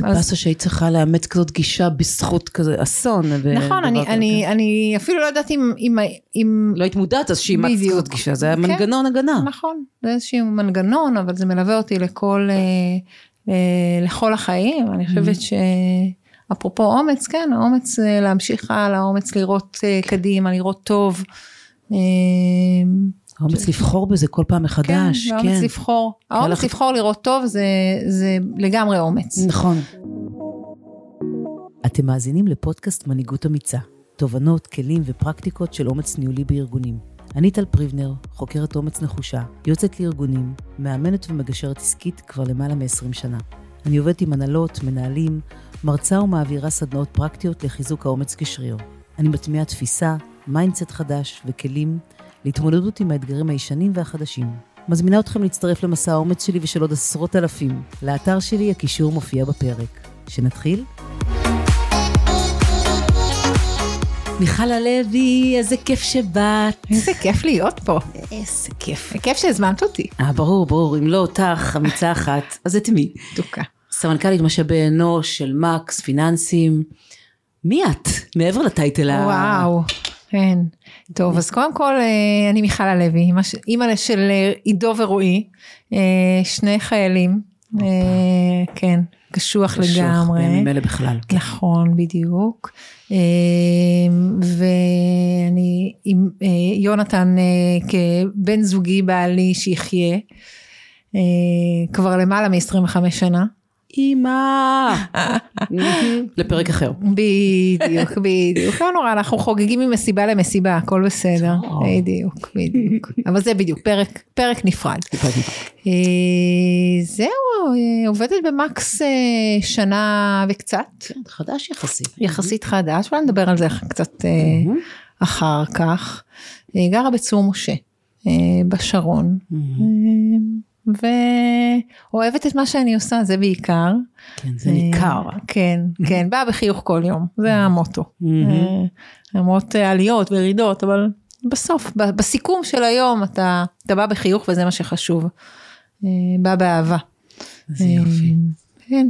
זה באסה שהיית צריכה לאמץ כזאת גישה בזכות כזה אסון. נכון, אני, אני, אני אפילו לא יודעת אם... אם, אם לא היית מודעת אז שאימצת כזאת גישה, זה היה כן, מנגנון הגנה. נכון, זה איזשהו מנגנון, אבל זה מלווה אותי לכל, אה, אה, לכל החיים. אני חושבת mm-hmm. שאפרופו אומץ, כן, האומץ אה, להמשיך הלאה, האומץ לראות קדימה, לראות טוב. האומץ לבחור בזה כל פעם מחדש, כן. האומץ כן. לבחור, האומץ לבחור לראות טוב זה, זה לגמרי אומץ. נכון. אתם מאזינים לפודקאסט מנהיגות אמיצה, תובנות, כלים ופרקטיקות של אומץ ניהולי בארגונים. אני טל פריבנר, חוקרת אומץ נחושה, יוצאת לארגונים, מאמנת ומגשרת עסקית כבר למעלה מ-20 שנה. אני עובדת עם הנהלות, מנהלים, מרצה ומעבירה סדנאות פרקטיות לחיזוק האומץ כשריר. אני מטמיעה תפיסה, mindset חדש וכלים להתמודדות עם האתגרים הישנים והחדשים. מזמינה אתכם להצטרף למסע האומץ שלי ושל עוד עשרות אלפים. לאתר שלי הקישור מופיע בפרק. שנתחיל? מיכל הלוי, איזה כיף שבאת. איזה כיף להיות פה. איזה כיף. כיף שהזמנת אותי. אה, ברור, ברור. אם לא אותך, אמיצה אחת, אז את מי? תוקה. סמנכ"לית משאבי אנוש של מקס, פיננסים. מי את? מעבר לטייטל ה... וואו. כן. טוב, אז קודם כל, אה, אני מיכל הלוי, אימא של אה, עידו ורועי, אה, שני חיילים, כן, קשוח לגמרי. קשוח, בימים אלה בכלל. כן. נכון, בדיוק. ואני עם יונתן כבן זוגי בעלי שיחיה, כבר למעלה מ-25 שנה. אימא, לפרק אחר. בדיוק, בדיוק. לא נורא, אנחנו חוגגים ממסיבה למסיבה, הכל בסדר. בדיוק, בדיוק. אבל זה בדיוק, פרק נפרד. אה, זהו, אה, עובדת במקס אה, שנה וקצת. כן, חדש יחסית. יחסית חדש, אולי נדבר על זה קצת אחר כך. גרה בצור משה, בשרון. ואוהבת את מה שאני עושה, זה בעיקר. כן, זה ניכר. כן, כן, באה בחיוך כל יום, זה המוטו. אה, למרות עליות וירידות, אבל בסוף, בסיכום של היום אתה, אתה בא בחיוך וזה מה שחשוב. אה, בא באהבה. זה יופי. אה, כן.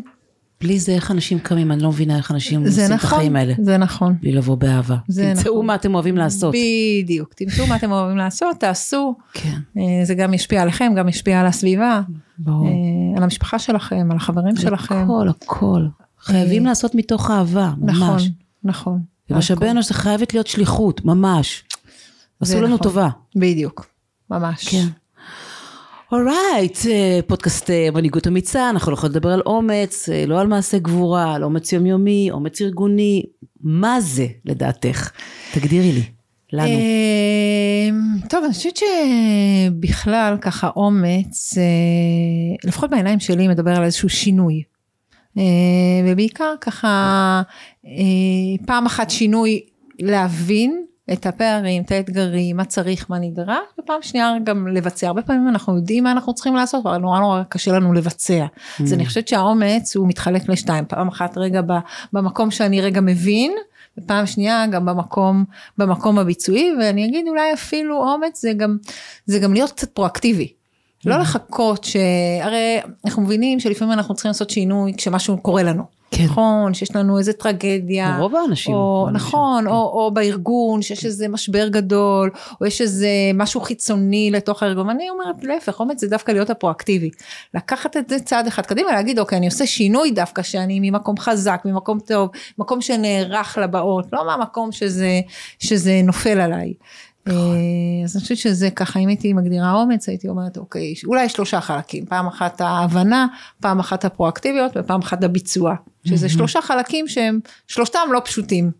בלי זה איך אנשים קמים, אני לא מבינה איך אנשים עושים נכון, את החיים האלה. זה נכון. בלי לבוא באהבה. תמצאו נכון. מה אתם אוהבים לעשות. בדיוק, תמצאו מה אתם אוהבים לעשות, תעשו. כן. אה, זה גם ישפיע עליכם, גם ישפיע על הסביבה. ברור. אה, על המשפחה שלכם, על החברים שלכם. הכל, הכל. חייבים אה, לעשות מתוך אהבה, ממש. נכון, נכון. ומשאבי אנוש זה חייבת להיות שליחות, ממש. עשו לנו נכון. טובה. בדיוק, ממש. כן. אורייט, אה, פודקאסט אה, מנהיגות אמיצה, אנחנו לא יכולים לדבר על אומץ, אה, לא על מעשה גבורה, על אומץ יומיומי, אומץ ארגוני, מה זה לדעתך? תגדירי לי, לנו. טוב, אני חושבת שבכלל ככה אומץ, לפחות בעיניים שלי מדבר על איזשהו שינוי. ובעיקר ככה פעם אחת שינוי להבין את הפערים, את האתגרים, מה צריך, מה נדרש, ופעם שנייה גם לבצע. הרבה פעמים אנחנו יודעים מה אנחנו צריכים לעשות, אבל נורא נורא קשה לנו לבצע. Mm. אז אני חושבת שהאומץ הוא מתחלק לשתיים, פעם אחת רגע במקום שאני רגע מבין, ופעם שנייה גם במקום, במקום הביצועי, ואני אגיד אולי אפילו אומץ זה גם, זה גם להיות קצת פרואקטיבי. לא mm. לחכות שהרי אנחנו מבינים שלפעמים אנחנו צריכים לעשות שינוי כשמשהו קורה לנו. כן. נכון, שיש לנו איזה טרגדיה. רוב האנשים. או, נכון, כן. או, או בארגון, שיש איזה משבר גדול, או יש איזה משהו חיצוני לתוך הארגון. אני אומרת, להפך, אומץ זה דווקא להיות הפרואקטיבי. לקחת את זה צעד אחד קדימה, להגיד, אוקיי, אני עושה שינוי דווקא, שאני ממקום חזק, ממקום טוב, מקום שנערך לבאות, לא מהמקום שזה, שזה נופל עליי. נכון. אה, אז אני חושבת שזה ככה, אם הייתי מגדירה אומץ, הייתי אומרת, אוקיי, אולי שלושה חלקים, פעם אחת ההבנה, פעם אחת הפרואקטיביות ופעם אחת הביצוע, שזה שלושה חלקים שהם, שלושתם לא פשוטים.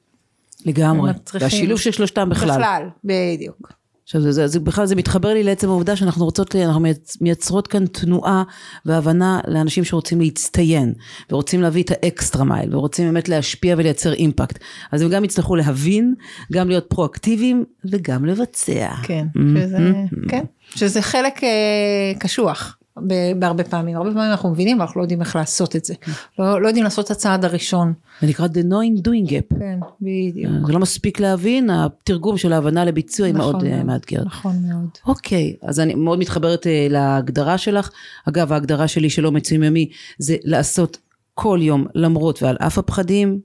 לגמרי, והשילוב של שלושתם בכלל. בכלל, בדיוק. עכשיו זה, זה, זה בכלל זה מתחבר לי לעצם העובדה שאנחנו רוצות, אנחנו מייצרות כאן תנועה והבנה לאנשים שרוצים להצטיין ורוצים להביא את האקסטרה מייל ורוצים באמת להשפיע ולייצר אימפקט. אז הם גם יצטרכו להבין, גם להיות פרואקטיביים וגם לבצע. כן, שזה, כן, שזה חלק אה, קשוח. בהרבה פעמים, הרבה פעמים אנחנו מבינים אבל אנחנו לא יודעים איך לעשות את זה, כן. לא, לא יודעים לעשות את הצעד הראשון. זה נקרא the knowing doing gap. כן, בדיוק. זה לא מספיק להבין, התרגום של ההבנה לביצוע היא נכון מאוד אה, מאתגרת. נכון מאוד. אוקיי, אז אני מאוד מתחברת uh, להגדרה שלך, אגב ההגדרה שלי של אומץ יומי זה לעשות כל יום, למרות ועל אף הפחדים,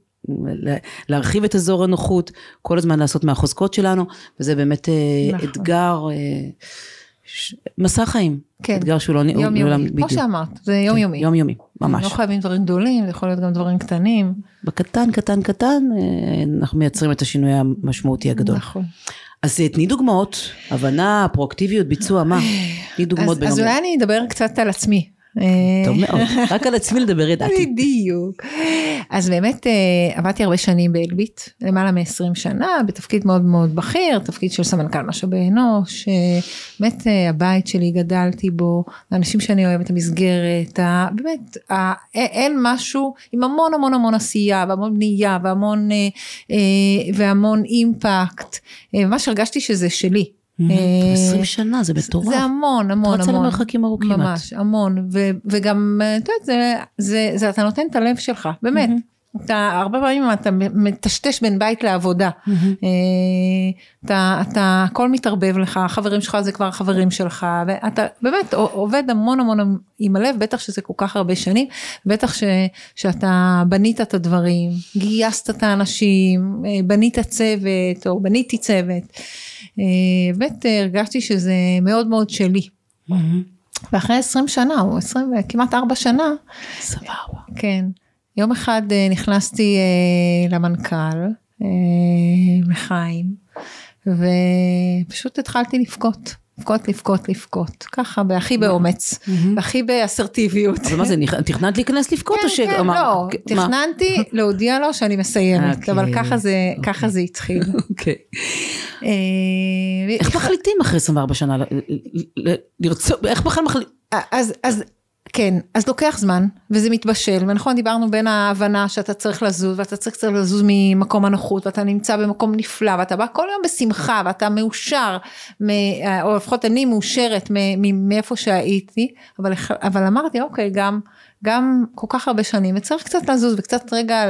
לה- להרחיב את אזור הנוחות, כל הזמן לעשות מהחוזקות שלנו, וזה באמת אה, נכון. אתגר, אה, ש- מסע חיים. כן. אתגר שהוא לא... יום יומי, כמו שאמרת, זה יום יומי. יום יומי, ממש. לא חייבים דברים גדולים, זה יכול להיות גם דברים קטנים. בקטן, קטן, קטן, אה, אנחנו מייצרים את השינוי המשמעותי הגדול. נכון. אז אה, תני דוגמאות, הבנה, פרואקטיביות, ביצוע, מה? תני דוגמאות אז, אז בינלאומיות. אולי אני אדבר קצת על עצמי. טוב מאוד, רק על עצמי לדבר ידעתי. בדיוק. אז באמת אה, עבדתי הרבה שנים באלביט, למעלה מ-20 שנה, בתפקיד מאוד מאוד בכיר, תפקיד של סמנכ"ל משאבי אנוש, אה, באמת אה, הבית שלי גדלתי בו, האנשים שאני אוהבת, המסגרת, באמת, אין- משהו עם המון המון המון עשייה והמון בנייה והמון, אה, אה, והמון אימפקט, אה, ממש הרגשתי שזה שלי. אה, 20 שנה, זה מטורף. זה המון המון רצה המון. למרחקים ארוכים. ממש, המון, וגם, אה, את יודעת, זה, זה, זה, אתה נותן את הלב שלך, באמת. אתה, הרבה פעמים אתה מטשטש בין בית לעבודה. אה, אתה, אתה, הכל מתערבב לך, החברים שלך זה כבר החברים שלך, ואתה באמת עובד המון המון עם הלב, בטח שזה כל כך הרבה שנים, בטח ש, שאתה בנית את הדברים, גייסת את האנשים, אה, בנית צוות, או בניתי צוות. אה, באמת אה, הרגשתי שזה מאוד מאוד שלי. ואחרי 20 שנה, או 20, כמעט 4 שנה, סבבה. כן, יום אחד אה, נכנסתי למנכ"ל, לחיים, ופשוט התחלתי לבכות. לבכות, לבכות, לבכות, ככה, והכי באומץ, והכי באסרטיביות. אבל מה זה, תכננת להיכנס לבכות או ש... כן, כן, לא? תכננתי להודיע לו שאני מסיימת, אוקיי. אבל ככה זה, ככה זה התחיל. אוקיי. אה, איך מחליטים אחרי 24 שנה לרצות, איך בכלל מחליטים? אז, אז כן, אז לוקח זמן, וזה מתבשל, ונכון דיברנו בין ההבנה שאתה צריך לזוז, ואתה צריך קצת לזוז ממקום הנוחות, ואתה נמצא במקום נפלא, ואתה בא כל יום בשמחה, ואתה מאושר, מ- או לפחות אני מאושרת מאיפה שהייתי, אבל, אבל אמרתי, אוקיי, גם, גם כל כך הרבה שנים, וצריך קצת לזוז, וקצת רגע,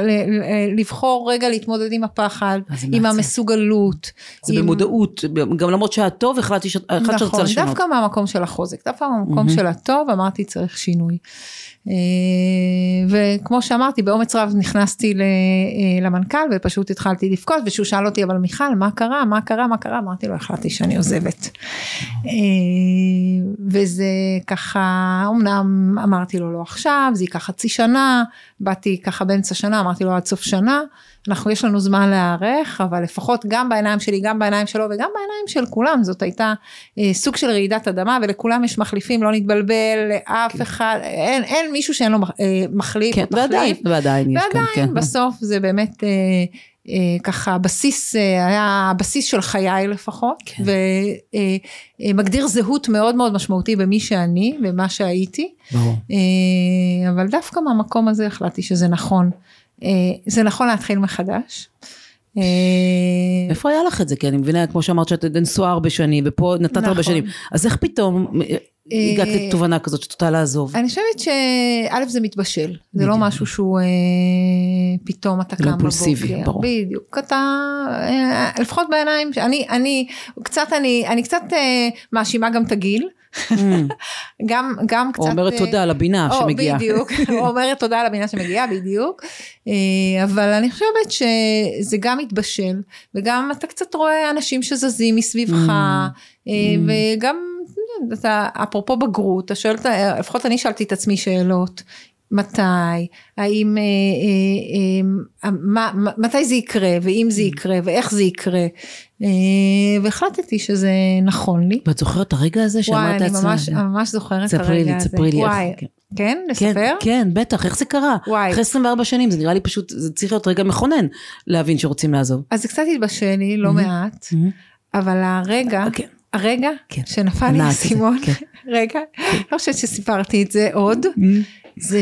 לבחור רגע להתמודד עם הפחד, זה עם מעצבן. המסוגלות. זה עם- במודעות, גם למרות שהיה טוב, החלטתי שאת רוצה נכון, לשנות. דווקא מהמקום של החוזק, דווקא מהמקום של הטוב, אמרתי צריך שינוי. אה, וכמו שאמרתי, באומץ רב נכנסתי אה, למנכ"ל ופשוט התחלתי לבכות, וכשהוא שאל אותי, אבל מיכל, מה קרה, מה קרה, מה קרה? אמרתי לו, החלטתי שאני עוזבת. אה, וזה ככה, אמנם אמרתי לו לא עכשיו, זה ייקח חצי שנה, באתי ככה באמצע שנה, אמרתי לו עד סוף שנה, אנחנו, יש לנו זמן להיערך, אבל לפחות גם בעיניים שלי, גם בעיניים שלו וגם בעיניים של כולם, זאת הייתה סוג של רעידת אדמה, ולכולם יש מחליפים, לא נתבלבל, לאף אחד, אין, אין מישהו שאין לו אה, מחליף כן, או תחליף. ועדיין, ועדיין יש כאן, ועדיין, כן. בסוף זה באמת אה, אה, ככה בסיס, אה, היה הבסיס של חיי לפחות, כן. ומגדיר זהות מאוד מאוד משמעותי במי שאני, במה שהייתי, ברור. אה, אבל דווקא מהמקום הזה החלטתי שזה נכון, אה, זה נכון להתחיל מחדש. אה, איפה היה לך את זה? כי אני מבינה, כמו שאמרת שאת נשואה הרבה שנים, ופה נתת הרבה נכון. שנים. אז איך פתאום אה, הגעת אה, לתובנה כזאת שאת רוצה לעזוב? אני חושבת שא' זה מתבשל, זה לא. משהו שהוא אה, פתאום אתה קם אימפולסיבי, בבוקר, ברור. בדיוק, אתה, אה, לפחות בעיניים, אני, אני, קצת אני, אני קצת מאשימה גם את הגיל, גם, גם קצת, או אומרת תודה על הבינה שמגיעה. בדיוק, או אומרת תודה על הבינה שמגיעה, בדיוק. אבל אני חושבת שזה גם מתבשל, וגם אתה קצת רואה אנשים שזזים מסביבך, אה, וגם, אתה, אפרופו בגרות, אתה שואל, לפחות אני שאלתי את עצמי שאלות. מתי, האם, אה, אה, אה, מה, מתי זה יקרה, ואם זה יקרה, ואיך זה יקרה, אה, והחלטתי שזה נכון לי. ואת זוכרת את הרגע הזה וואי, שאמרת אני לעצמך? ממש, ממש זוכרת את ספרי הרגע לי, הזה. ספרי לי איך- וואי, כן. כן, כן, לספר? כן, בטח, איך זה קרה? וואי. אחרי 24 שנים, זה נראה לי פשוט, זה צריך להיות רגע מכונן להבין שרוצים לעזוב. אז זה קצת התבשל לי, לא מעט, אבל הרגע, כן. הרגע כן. שנפל לי האסימון, כן. רגע, לא חושבת שסיפרתי את זה עוד, זה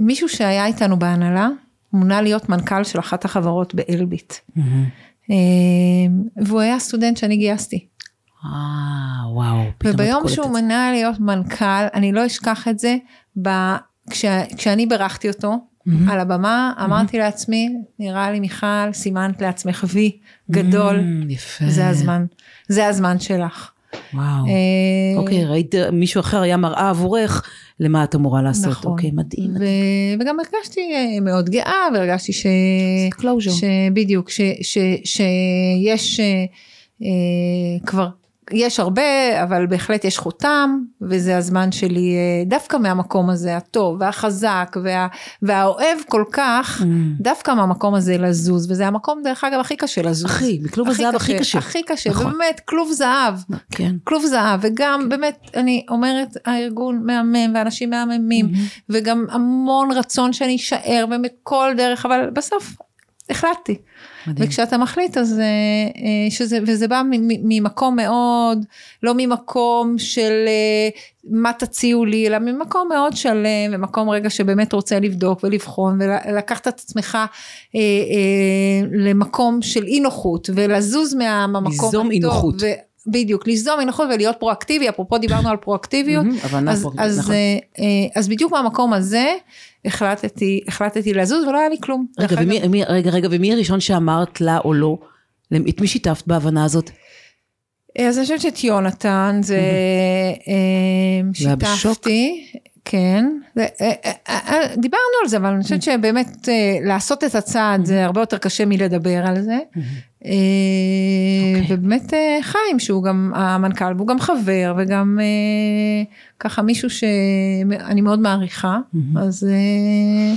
שמישהו שהיה איתנו בהנהלה, מונה להיות מנכ"ל של אחת החברות באלביט. אה, והוא היה סטודנט שאני גייסתי. אה, וואו. פתאום את וביום קולטת. שהוא מנה להיות מנכ"ל, אני לא אשכח את זה, ב... כש... כשאני בירכתי אותו על הבמה, אמרתי לעצמי, נראה לי מיכל, סימנת לעצמך וי גדול, Mm, יפה. זה הזמן, זה הזמן שלך. וואו. אה, אוקיי, ראית מישהו אחר היה מראה עבורך, למה את אמורה לעשות. נכון. אוקיי, מדהים. ו... וגם הרגשתי אה, מאוד גאה, והרגשתי ש... closure. שבדיוק, ש... ש... שיש אה, אה, כבר, יש הרבה, אבל בהחלט יש חותם, וזה הזמן שלי אה, דווקא מהמקום הזה, הטוב והחזק וה... והאוהב כל כך, Mm. דווקא מהמקום הזה לזוז, וזה המקום דרך אגב הכי קשה לזוז. הכי, מכלוב הזהב הכי קשה. הכי קשה, נכון. באמת, כלוב זהב. כן. כלוב זהב, וגם באמת, אני אומרת, הארגון מהמם, ואנשים מהממים, וגם המון רצון שאני אשאר, באמת כל דרך, אבל בסוף החלטתי. מדהים. וכשאתה מחליט, אז אה, אה, שזה, וזה בא ממקום מאוד, לא ממקום של אה, מה תציעו לי, אלא ממקום מאוד שלם, ומקום רגע שבאמת רוצה לבדוק ולבחון, ולקחת את עצמך אה, אה, למקום של אי נוחות, ולזוז מה- מהמקום ליזום אי נוחות. ו- בדיוק, ליזום אי נוחות ולהיות פרואקטיבי, אפרופו דיברנו על פרואקטיביות, אז, נכון. אה, אה, אז בדיוק מהמקום הזה החלטתי, החלטתי לזוז ולא היה לי כלום. רגע, ומי, מי, רגע, רגע, ומי הראשון שאמרת לה או לא? את מי שיתפת בהבנה הזאת? אז אני חושבת שאת יונתן, זה אה? שיתפתי, כן, אה, אה, אה, דיברנו על זה, אבל אני חושבת שבאמת אה, לעשות את הצעד זה הרבה יותר קשה מלדבר על זה. אה, אוקיי. ובאמת אה, חיים שהוא גם המנכ"ל והוא גם חבר וגם אה, ככה מישהו שאני מאוד מעריכה אז אה,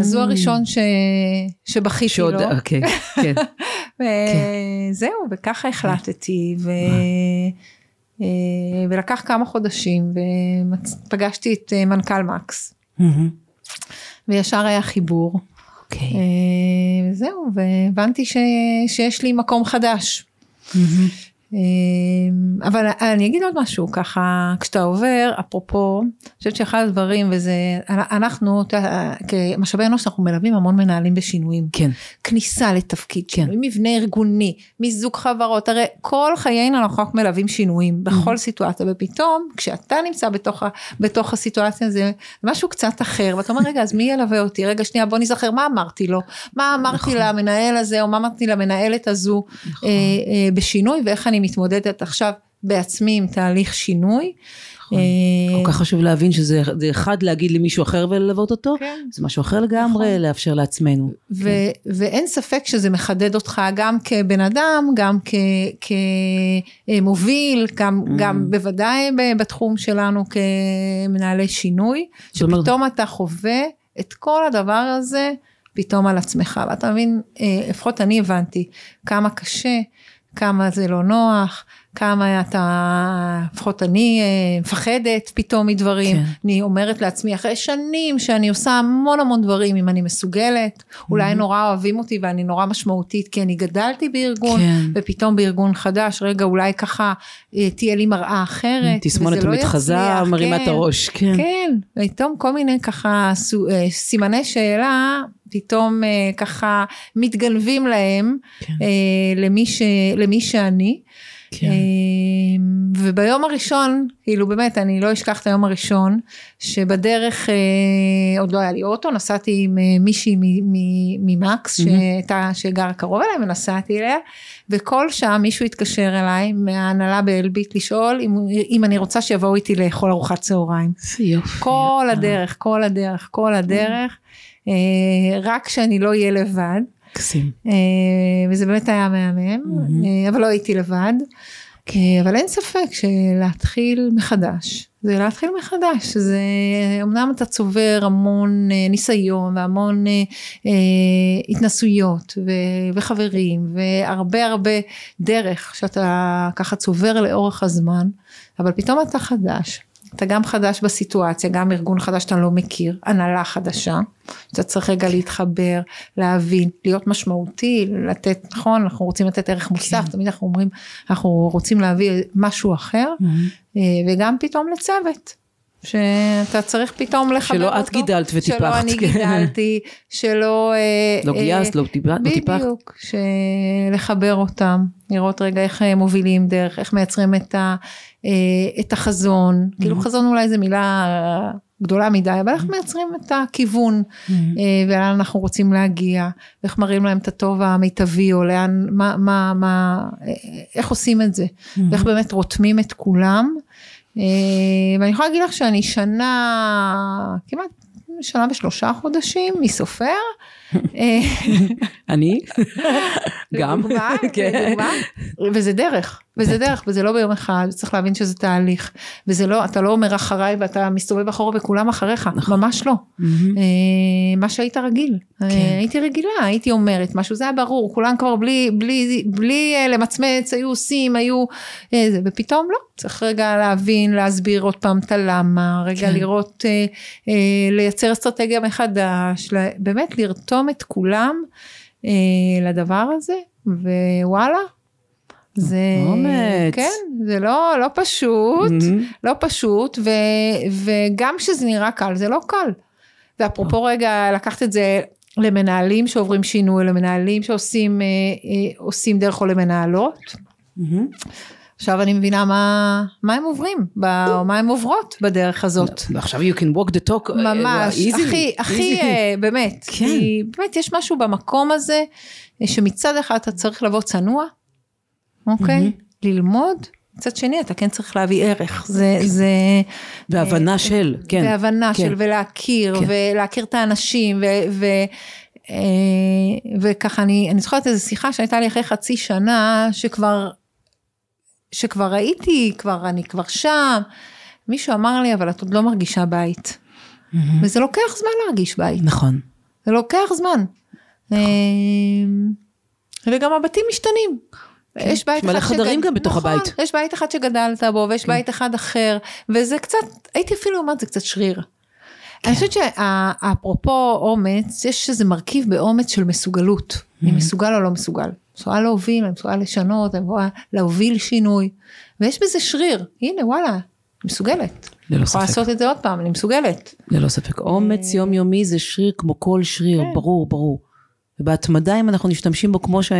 אז הוא הראשון ש- שבכיתי שעוד, לו. אוקיי, כן. וזהו וככה החלטתי ו... ולקח כמה חודשים ופגשתי את מנכ"ל מקס. וישר היה חיבור אוקיי. אה, וזהו והבנתי ש... שיש לי מקום חדש. מהמם. אה, אבל אני אגיד עוד משהו ככה כשאתה עובר אפרופו אני חושבת שאחד הדברים וזה אנחנו כמשאבי אנוש אנחנו מלווים המון מנהלים בשינויים כן. כניסה לתפקיד כן. שינוי מבנה ארגוני מיזוג חברות הרי כל חיינו אנחנו רק מלווים שינויים בכל סיטואציה ופתאום כשאתה נמצא בתוך, בתוך הסיטואציה זה משהו קצת אחר ואתה אומר רגע אז מי ילווה אותי רגע שנייה בוא נזכר מה אמרתי לו מה אמרתי נכון. למנהל הזה או מה אמרתי למנהלת הזו נכון. אה, אה, בשינוי ואיך אני מתמודדת עכשיו בעצמי עם תהליך שינוי. נכון. אה, כל כך חשוב להבין שזה זה אחד להגיד למישהו אחר וללוות אותו, כן. זה משהו אחר לגמרי נכון. לאפשר לעצמנו. ו- ואין ספק שזה מחדד אותך גם כבן אדם, גם כ- כמוביל, גם, Mm. גם בוודאי בתחום שלנו כמנהלי שינוי, זאת אומרת- שפתאום אתה חווה את כל הדבר הזה פתאום על עצמך, ואתה מבין, אה, לפחות אני הבנתי כמה קשה, כמה זה לא נוח, כמה אתה, לפחות אני אה, מפחדת פתאום מדברים, כן. אני אומרת לעצמי אחרי שנים שאני עושה המון המון דברים אם אני מסוגלת, אולי נורא אוהבים אותי ואני נורא משמעותית כי אני גדלתי בארגון, כן. ופתאום בארגון חדש, רגע אולי ככה אה, תהיה לי מראה אחרת, תסמונת וזה לא המתחזה מרימה את כן. הראש, כן. כן, פתאום כל מיני ככה אה, סימני שאלה, פתאום אה, ככה מתגנבים להם, כן. אה, למי, ש, למי שאני. כן. אה, וביום הראשון, כאילו באמת, אני לא אשכח את היום הראשון, שבדרך, אה, עוד לא היה לי אוטו, נסעתי עם אה, מישהי ממקס, שהייתה, שגרה קרוב אליי, ונסעתי אליה, וכל שעה מישהו התקשר אליי מההנהלה באלביט לשאול אם, אם אני רוצה שיבואו איתי לאכול ארוחת צהריים. יופי. כל הדרך, כל הדרך, כל הדרך, אה, רק שאני לא אהיה לבד. מקסים. אה, וזה באמת היה מהמם, אה, אבל לא הייתי לבד. אה, אבל אין ספק שלהתחיל מחדש, זה להתחיל מחדש, זה אמנם אתה צובר המון אה, ניסיון והמון אה, אה, התנסויות ו- וחברים והרבה הרבה דרך שאתה ככה צובר לאורך הזמן, אבל פתאום אתה חדש. אתה גם חדש בסיטואציה, גם ארגון חדש שאתה לא מכיר, הנהלה חדשה, אתה צריך רגע להתחבר, להבין, להיות משמעותי, לתת, נכון, אנחנו רוצים לתת ערך מוסף, תמיד אנחנו אומרים, אנחנו רוצים להביא משהו אחר, אה, וגם פתאום לצוות. שאתה צריך פתאום לחבר שלא אותו. את גידלת וטיפחת, שלא אני כן. גידלתי, שלא... אה, לא אה, גייסת, לא לא טיפחת. בדיוק, לחבר אותם, לראות רגע איך אה, מובילים דרך, איך מייצרים את, ה, את החזון, כאילו חזון אולי זו מילה גדולה מדי, אבל איך מייצרים את הכיוון אה, ולאן אנחנו רוצים להגיע, ואיך מראים להם את הטוב המיטבי, או לאן, מה, מה, מה, איך עושים את זה, ואיך באמת רותמים את כולם. אה, ואני יכולה להגיד לך שאני שנה, כמעט שנה ושלושה חודשים מסופר. אה, אני? גם. לדוגמה, כן. לדוגמה. וזה דרך, וזה דרך, וזה לא ביום אחד, צריך להבין שזה תהליך. וזה לא, אתה לא אומר אחריי ואתה מסתובב אחורה וכולם אחריך, ממש לא. אה, מה שהיית רגיל. כן. אה, הייתי רגילה, הייתי אומרת משהו, זה היה ברור, כולם כבר בלי, למצמץ, היו עושים, היו... ופתאום לא, צריך רגע להבין, להסביר עוד פעם את הלמה, רגע כן. לראות, לייצר אסטרטגיה מחדש, באמת לרתום את כולם אה, לדבר הזה, ווואלה. זה, אומץ. כן, זה לא, לא פשוט, מהמם. לא פשוט, ו, וגם כשזה נראה קל, זה לא קל. ואפרופו רגע, לקחת את זה למנהלים שעוברים שינוי, למנהלים שעושים אה, אה, דרך או למנהלות. מהמם. עכשיו אני מבינה מה, מה הם עוברים, ב, או מה הם עוברות בדרך הזאת. ועכשיו you can walk the talk. אה, ממש, easily, הכי, הכי, easily. אה, באמת, כן. כי באמת יש משהו במקום הזה, אה, שמצד אחד אתה צריך לבוא צנוע, אוקיי? מהמם. ללמוד, מצד שני אתה כן צריך להביא ערך, זה, זה, והבנה של, כן. והבנה כן. של ולהכיר, כן. ולהכיר את האנשים, ו, ו, אה, וככה אני, אני זוכרת איזו שיחה שהייתה לי אחרי חצי שנה, שכבר, שכבר ראיתי, כבר, אני כבר שם, מישהו אמר לי, אבל את עוד לא מרגישה בית. מהמם. וזה לוקח זמן להרגיש בית, נכון. זה לוקח זמן. אה, וגם הבתים משתנים. יש בית יש מלא אחד חדרים שגד- גם בתוך נכון, הבית. יש בית אחד שגדלת בו ויש בית אחד אחר, וזה קצת, הייתי אפילו אומרת, זה קצת שריר. אני חושבת שאפרופו אומץ, יש איזה מרכיב באומץ של מסוגלות. אני מסוגל או לא מסוגל. מסוגל להוביל, אני מסוגל לשנות, אני מסוגל להוביל שינוי. ויש בזה שריר. הנה, וואלה, אני מסוגלת. אני ללא יכולה ספק. לעשות את זה עוד פעם, אני מסוגלת. ללא ספק. אומץ יומיומי זה שריר כמו כל שריר, כן. ברור, ברור. ובהתמדה, אם אנחנו משתמשים בו כמו ש...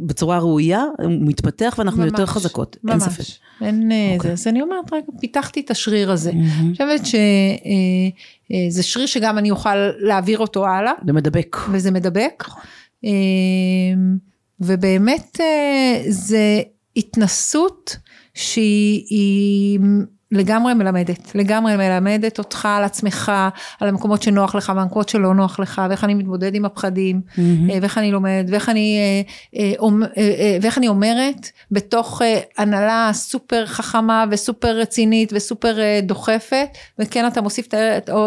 בצורה ראויה, הוא מתפתח ואנחנו יותר ממש, חזקות, אין ממש. ספק. אין אה, אוקיי. זה, אז אני אומרת, רגע, פיתחתי את השריר הזה. אני מהמם. חושבת שזה שריר שגם אני אוכל להעביר אותו הלאה, זה מדבק. וזה מדבק. נכון. ובאמת אה, זה התנסות שהיא היא לגמרי מלמדת, לגמרי מלמדת אותך על עצמך, על המקומות שנוח לך והמקומות שלא נוח לך, ואיך אני מתמודד עם הפחדים. אה, ואיך אני לומד, ואיך אני, אה, אה, ואיך אני אומרת בתוך הנהלה סופר חכמה וסופר רצינית וסופר דוחפת, וכן אתה מוסיף,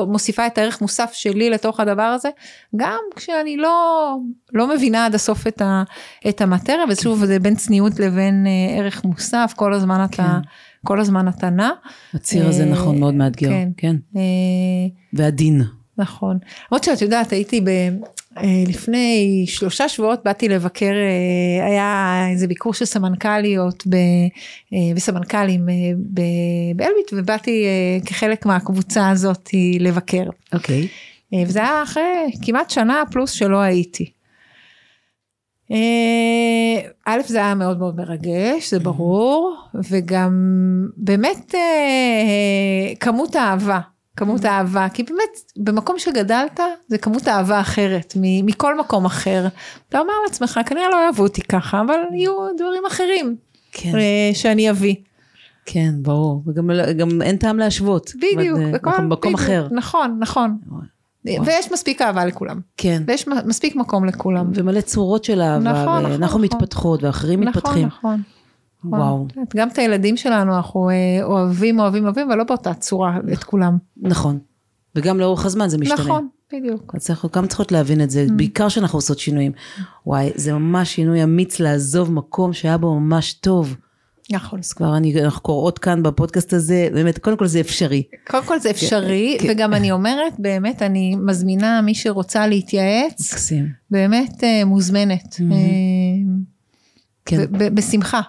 מוסיפה את הערך מוסף שלי לתוך הדבר הזה, גם כשאני לא, לא מבינה עד הסוף את, ה, את המטריה, ושוב זה בין צניעות לבין ערך מוסף, כל הזמן אתה, כן. כל הזמן נע. הציר הזה אה, נכון, מאוד מאתגר. כן. כן. אה, ועדין. נכון. למרות שאת יודעת, הייתי ב... אה, לפני שלושה שבועות באתי לבקר, היה איזה ביקור של סמנכ"ליות ב- וסמנכ"לים ב- באלביט, ובאתי כחלק מהקבוצה הזאת לבקר. אוקיי. אה, וזה היה אחרי כמעט שנה פלוס שלא הייתי. אה, א', זה היה מאוד מאוד מרגש, זה ברור, וגם באמת אה, כמות האהבה, כמות האהבה, כי באמת במקום שגדלת זה כמות אהבה אחרת מכל מקום אחר. אתה אומר לעצמך, כנראה לא אוהבו אותי ככה, אבל יהיו דברים אחרים כן, אה, שאני אביא. כן, ברור. וגם גם אין טעם להשוות. בדיוק, בכל- בדיוק, אחר. נכון, נכון. ויש מספיק אהבה לכולם, כן. ויש מספיק מקום לכולם. ומלא צורות של אהבה, נכון, נכון, ואנחנו נכון. מתפתחות ואחרים מתפתחים. נכון, נכון. וואו, גם את הילדים שלנו אנחנו אה, אוהבים, אוהבים, אוהבים, אבל לא באותה צורה את כולם. נכון. וגם לאורך הזמן זה משתנה. נכון, בדיוק. אז אנחנו גם צריכות להבין את זה, Mm. בעיקר כשאנחנו עושות שינויים. וואי, זה ממש שינוי אמיץ לעזוב מקום שהיה בו ממש טוב. נכון. אז כבר אני, אנחנו קוראות כאן בפודקאסט הזה, באמת, קודם כל זה אפשרי. קודם כל זה אפשרי, כן. וגם אני אומרת, באמת, אני מזמינה מי שרוצה להתייעץ, מקסים. באמת אה, מוזמנת. Mhm. אה, כן. בשמחה,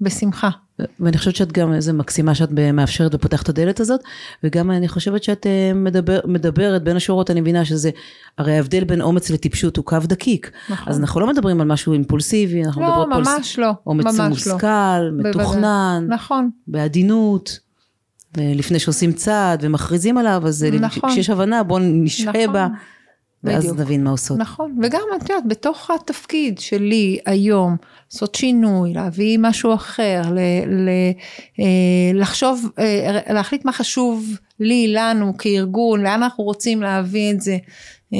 בשמחה. ואני חושבת שאת גם איזה מקסימה שאת מאפשרת ופותחת את הדלת הזאת, וגם אני חושבת שאת אה, מדבר, מדברת בין השורות, אני מבינה שזה, הרי ההבדל בין אומץ לטיפשות הוא קו דקיק. נכון. אז אנחנו לא מדברים על משהו אימפולסיבי, אנחנו לא, מדברים ממש לא, אומץ ממש לא. מושכל, מתוכנן, נכון, בעדינות. לפני שעושים צעד ומכריזים עליו, אז אה, נכון. כשיש הבנה בואו נשהה נכון. בה. ואז בדיוק. נבין מה עושות. נכון, וגם את יודעת, בתוך התפקיד שלי היום, לעשות שינוי, להביא משהו אחר, ל, ל, אה, לחשוב, אה, להחליט מה חשוב לי, לנו כארגון, לאן אנחנו רוצים להביא את זה. אה,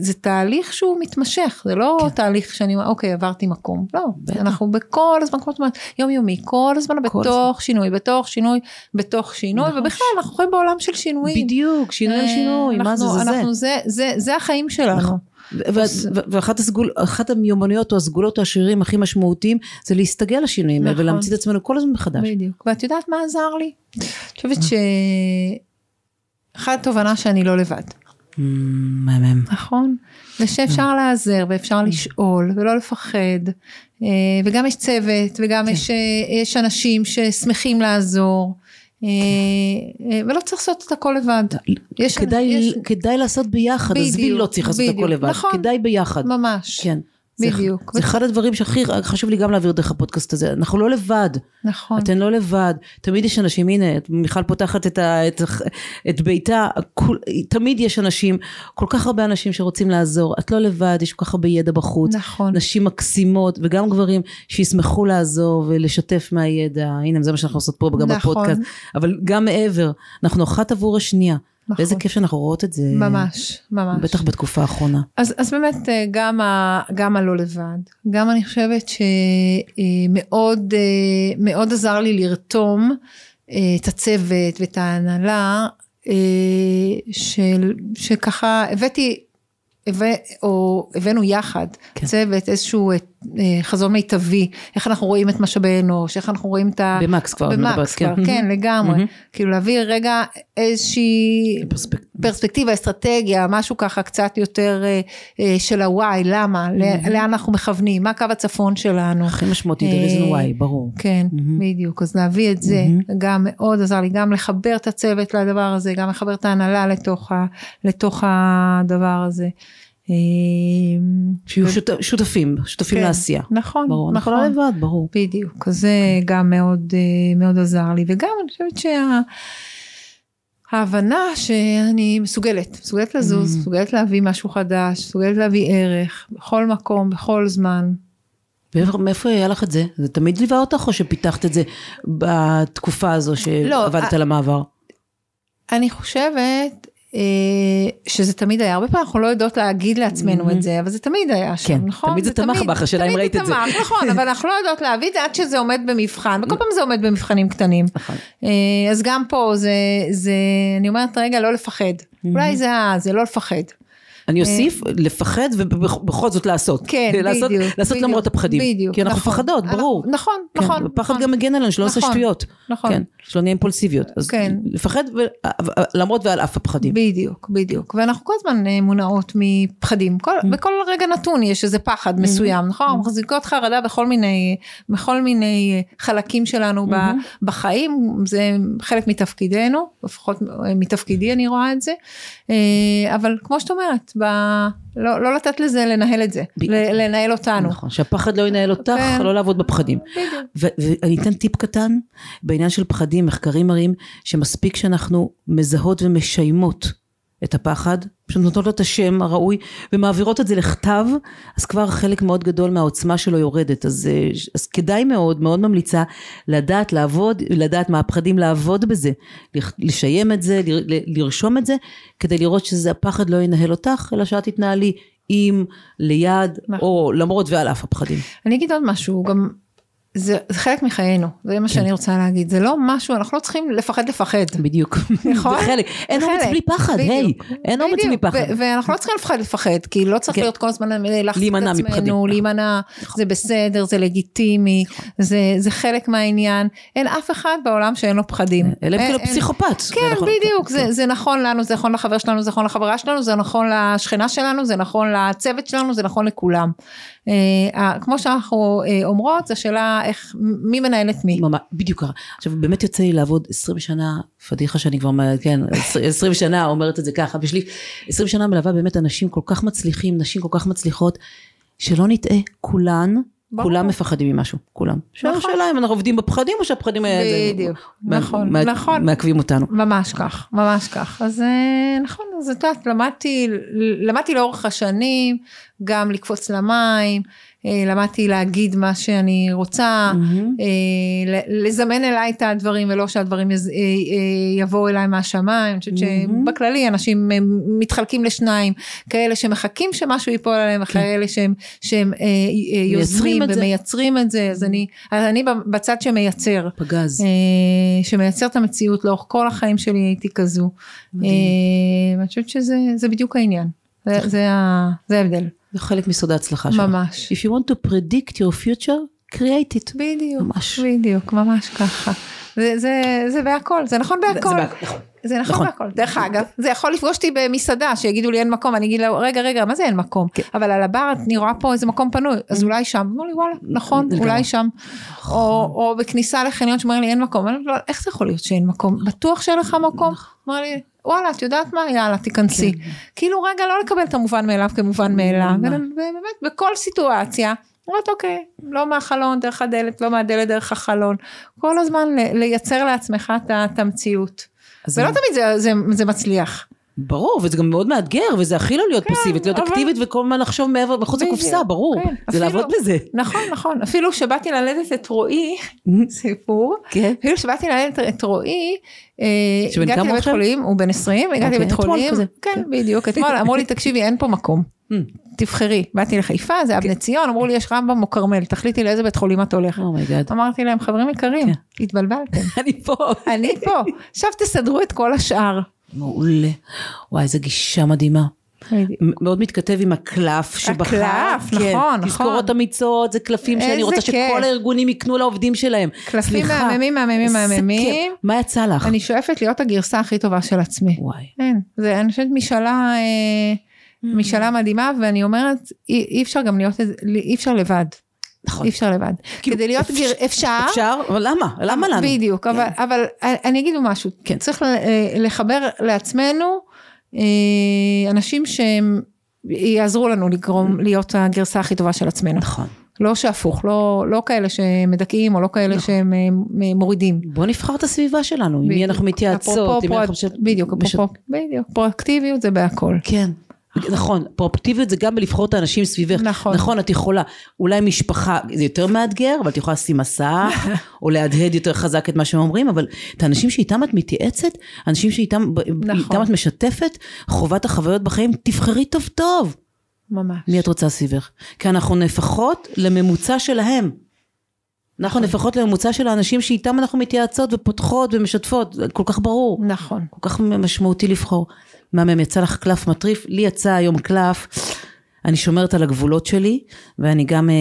זה תהליך שהוא מתמשך, זה לא כן. תהליך שאני אומר, אוקיי, עברתי מקום. לא, בטח. אנחנו בכל הזמן, כמו שאת אומרת, יומיומי, כל הזמן כל בתוך שינוי, בתוך שינוי, בתוך שינוי, נכון. ובכלל אנחנו חיים בעולם של שינויים. בדיוק, שינוי אה, שינוי, מה זה, אנחנו- זה. אנחנו, זה, זה, זה החיים שלנו. נכון. ואחת הסגול, אחת המיומנויות או הסגולות או השרירים הכי משמעותיים זה להסתגל לשינויים נכון. ולהמציא את עצמנו כל הזמן מחדש. בדיוק. ואת יודעת מה עזר לי? אני חושבת ש... אחת התובנה שאני לא לבד, מהמם. נכון? ושאפשר להיעזר ואפשר לשאול ולא לפחד. אה, וגם יש צוות וגם יש, אה, יש אנשים ששמחים לעזור. אה, ולא צריך לעשות את הכל לבד. יש- כדאי, יש- כדאי לעשות ביחד, עזבי לא צריך לעשות בדיוק. הכל לבד, נכון. כדאי ביחד. ממש. כן. זה- בדיוק. זה אחד הדברים שהכי חשוב לי גם להעביר דרך הפודקאסט הזה, אנחנו לא לבד, נכון. אתן לא לבד, תמיד יש אנשים, הנה, מיכל פותחת את, ה, את, את ביתה, כול, תמיד יש אנשים, כל כך הרבה אנשים שרוצים לעזור, את לא לבד, יש כל כך הרבה ידע בחוץ, נכון. נשים מקסימות וגם גברים שישמחו לעזור ולשתף מהידע, הנה זה מה שאנחנו עושות פה גם נכון. בפודקאסט, אבל גם מעבר, אנחנו אחת עבור השנייה, נכון. ואיזה כיף שאנחנו רואות את זה, ממש, ממש. בטח בתקופה האחרונה. אז, אז באמת אה, גם, ה, גם הלא לבד, גם אני חושבת שמאוד מאוד עזר לי לרתום אה, את הצוות ואת ההנהלה, אה, של, שככה הבאתי, הבא, או הבאנו יחד כן. צוות איזשהו אה, חזון מיטבי, איך אנחנו רואים את משאבי אנוש, איך אנחנו רואים את ה... במקס כבר, את מדברת, במקס כבר, כן. כן, לגמרי, מהמם. כאילו להביא רגע איזושהי פרספק... פרספקטיבה, אסטרטגיה, משהו ככה קצת יותר אה, אה, של הוואי, למה, ל- לאן אנחנו מכוונים, מה קו הצפון שלנו. הכי משמעותי, there is no אה, why, ברור. כן. בדיוק, אז להביא את זה. גם מאוד עזר לי, גם לחבר את הצוות לדבר הזה, גם לחבר את ההנהלה לתוך, ה, לתוך הדבר הזה. אה, שיהיו ו- שותפים, שותפים כן, לעשייה. נכון, ברור, אנחנו נכון. לא לבד, ברור. בדיוק, אז זה גם מאוד, אה, מאוד עזר לי, וגם אני חושבת שה... ההבנה שאני מסוגלת, מסוגלת לזוז, Mm. מסוגלת להביא משהו חדש, מסוגלת להביא ערך, בכל מקום, בכל זמן. מאיפה היה לך את זה? זה תמיד ליווה אותך או שפיתחת את זה בתקופה הזו שעבדת אה, על המעבר? אני חושבת שזה תמיד היה, הרבה פעמים אנחנו לא יודעות להגיד לעצמנו את זה, אבל זה תמיד היה שם, כן, נכון? תמיד זה תמך בך, השאלה אם ראית את זה. תמיד זה תמך, נכון, אבל אנחנו לא יודעות להביא את זה עד שזה עומד במבחן, וכל פעם זה עומד במבחנים קטנים. נכון. אה, אז גם פה זה, זה, אני אומרת רגע, לא לפחד. אולי זה זה לא לפחד. אני אוסיף, לפחד ובכל זאת לעשות. אה, כן, לעשות- בדיוק. לעשות בדיוק, למרות הפחדים. בדיוק, כי אנחנו נכון. מפחדות, ברור. נכון, כן, נכון. הפחד נכון. גם מגן עלינו, שלא נעשה נכון, שטויות. נכון. כן, שלא נהיה אימפולסיביות. אז כן. לפחד ו- למרות ועל אף הפחדים. בדיוק, בדיוק. ואנחנו כל הזמן אה, מונעות מפחדים. כל, בכל רגע נתון יש איזה פחד מסוים, נכון? מחזיקות חרדה בכל מיני, בכל מיני אה, חלקים שלנו בחיים, זה חלק מתפקידנו, לפחות אה, מתפקידי אני רואה את זה. אה, אבל כמו שאת אומרת, ב... לא, לא לתת לזה לנהל את זה, ב- לנהל אותנו. נכון, שהפחד לא ינהל אותך, כן. לא לעבוד בפחדים. בדיוק. ואני אתן טיפ קטן, בעניין של פחדים, מחקרים מראים שמספיק שאנחנו מזהות ומשיימות את הפחד, פשוט נותנות לו את השם הראוי, ומעבירות את זה לכתב, אז כבר חלק מאוד גדול מהעוצמה שלו יורדת. אז, אה, אז כדאי מאוד, מאוד ממליצה, לדעת לעבוד, לדעת מה הפחדים, לעבוד בזה, לשיים את זה, ל- ל- לרשום את זה, כדי לראות שזה הפחד לא ינהל אותך, אלא שאת תתנהלי עם, ליד, נכון. או למרות ועל אף הפחדים. אני אגיד עוד משהו, גם זה, זה חלק מחיינו, זה מה שאני רוצה להגיד, זה לא משהו, אנחנו לא צריכים לפחד לפחד. בדיוק. נכון? זה חלק. אין אומץ. בלי פחד, היי. בדיוק. אין אומץ. בלי פחד. ואנחנו לא צריכים לפחד לפחד, כי לא צריך כן. להיות כל הזמן להחזיק את להימנע מפחדים. עצמנו, נכון. להימנע, זה בסדר, זה לגיטימי, זה זה חלק מהעניין, אין אף אחד בעולם שאין לו פחדים. אלא אם כן אין- פסיכופת. כן, נכון. בדיוק, כן, זה, כן. זה נכון לנו, זה נכון לחבר שלנו, זה נכון לחברה שלנו, זה נכון לשכנה שלנו, זה נכון לצוות שלנו, זה נכון לכולם. אה, כמו שאנחנו אה, אומרות, זו שאלה איך, מי מנהל את מי. ממש, בדיוק ככה. עכשיו באמת יוצא לי לעבוד 20 שנה, פדיחה שאני כבר, כן, 20 שנה אומרת את זה ככה, בשלי 20 שנה מלווה באמת אנשים כל כך מצליחים, נשים כל כך מצליחות, שלא נטעה, כולן ברור. כולם מפחדים ממשהו, כולם. נכון. השאלה אם אנחנו עובדים בפחדים או שהפחדים האלה בדיוק, מע- נכון, מע- נכון. מעכבים אותנו. ממש כך, ממש כך. אז אה, נכון, אז את יודעת, למדתי, למדתי לאורך השנים גם לקפוץ למים, למדתי להגיד מה שאני רוצה. אה, לזמן אליי את הדברים ולא שהדברים אה, אה, יבואו אליי מהשמיים. אני חושבת. שבכללי אנשים אה, מתחלקים לשניים, כאלה שמחכים שמשהו ייפול עליהם וכאלה שהם, שהם אה, אה, יוזמים. ומייצרים את זה. אז אני, אז אני בצד שמייצר. פגז. אה, שמייצר את המציאות לאורך כל החיים שלי הייתי כזו. מדהים. אה, ואני חושבת שזה זה בדיוק העניין. זה, זה ההבדל. זה חלק מסוד ההצלחה שלך. ממש. If you want to predict your future, create it. בדיוק, ממש. בדיוק, ממש ככה. זה, זה, זה בהכל, זה נכון בהכל. זה בהכל, נכון. זה נכון נכון. בהכל. דרך אגב, זה יכול לפגוש אותי במסעדה, שיגידו לי אין מקום, אני אגיד לו, רגע, רגע, מה זה אין מקום? כן. אבל על הבר אני רואה פה איזה מקום פנוי, אז אולי שם. אמרו לי, וואלה, נכון. אולי שם. או או בכניסה לחניון שאומר לי אין מקום. איך זה יכול להיות שאין מקום? בטוח שאין לך מקום? אמר לי, וואלה, את יודעת מה? יאללה, תיכנסי. כאילו רגע, לא לקבל את המובן מאליו כמובן מאליו. ובאמת, בכל סיטואציה. אומרת אוקיי, לא מהחלון דרך הדלת, לא מהדלת דרך החלון. כל הזמן לייצר לעצמך את המציאות. ולא תמיד זה, זה, זה מצליח. ברור, וזה גם מאוד מאתגר, וזה הכי לא להיות פסיבית, להיות כן, אבל- אקטיבית וכל הזמן לחשוב מעבר, מחוץ לקופסה, ברור. כן, זה אפילו- לעבוד בזה. נכון, נכון. אפילו שבאתי ללדת את רועי, סיפור, כן. אפילו שבאתי ללדת את רועי, אה, הגעתי לבית עכשיו? חולים, הוא בן 20, הגעתי אוקיי, לבית חולים, כזה. כן, בדיוק, אתמול אמרו לי, תקשיבי, אין פה מקום. המממ. תבחרי, באתי לחיפה, זה כן. בבני ציון, אמרו לי, יש רמב"ם או כרמל, תחליטי לאיזה בית חולים את הולכת. Oh my God. אמרתי להם, חברים יקרים, כן. התבלבלתם, אני פה. אני פה, עכשיו תסדרו את כל השאר. מעולה. וואי, איזה גישה מדהימה. מאוד מתכתב עם הקלף שבחרת. הקלף, נכון, נכון. תזכורות אמיצות, זה קלפים שאני רוצה כיף. שכל הארגונים יקנו לעובדים שלהם. קלפים סליחה, מהממים, מהממים, מהממים. מה יצא לך? אני שואפת להיות הגרסה הכי טובה של עצמי. וואי. אין, זה אני חושבת משאלה, אה, משאלה מדהימה ואני אומרת אי, אי אפשר גם להיות, אי אפשר לבד, נכון. אי אפשר לבד. כאילו, כדי להיות אפשר- גר... אפשר, אפשר? אבל למה? למה לנו? בדיוק, אבל, אבל אני אגיד משהו, כן. צריך אה, לחבר לעצמנו אה, אנשים שהם יעזרו לנו לגרום להיות הגרסה הכי טובה של עצמנו. נכון. לא שהפוך, לא, לא כאלה שמדכאים או לא כאלה נכון. שהם אה, מורידים. בוא נבחר את הסביבה שלנו, עם מי בדיוק. אנחנו מתייעצות, אפרופו עם מי פרו- אנחנו משת- בדיוק, אפרופו, בדיוק, פרואקטיביות זה בהכל. כן. נכון, פרופקטיביות זה גם בלבחור את האנשים סביבך. נכון. נכון, את יכולה, אולי משפחה זה יותר מאתגר, אבל את יכולה לשים מסך, או להדהד יותר חזק את מה שהם אומרים, אבל את האנשים שאיתם את מתייעצת, אנשים שאיתם נכון. את משתפת, חובת החוויות בחיים, תבחרי טוב טוב. ממש. מי את רוצה סביבך? כי אנחנו נפחות לממוצע שלהם. אנחנו נכון. נפחות לממוצע של האנשים שאיתם אנחנו מתייעצות ופותחות ומשתפות, כל כך ברור. נכון. כל כך משמעותי לבחור. מהמם, יצא לך קלף מטריף, לי יצא היום קלף, אני שומרת על הגבולות שלי, ואני גם, אה,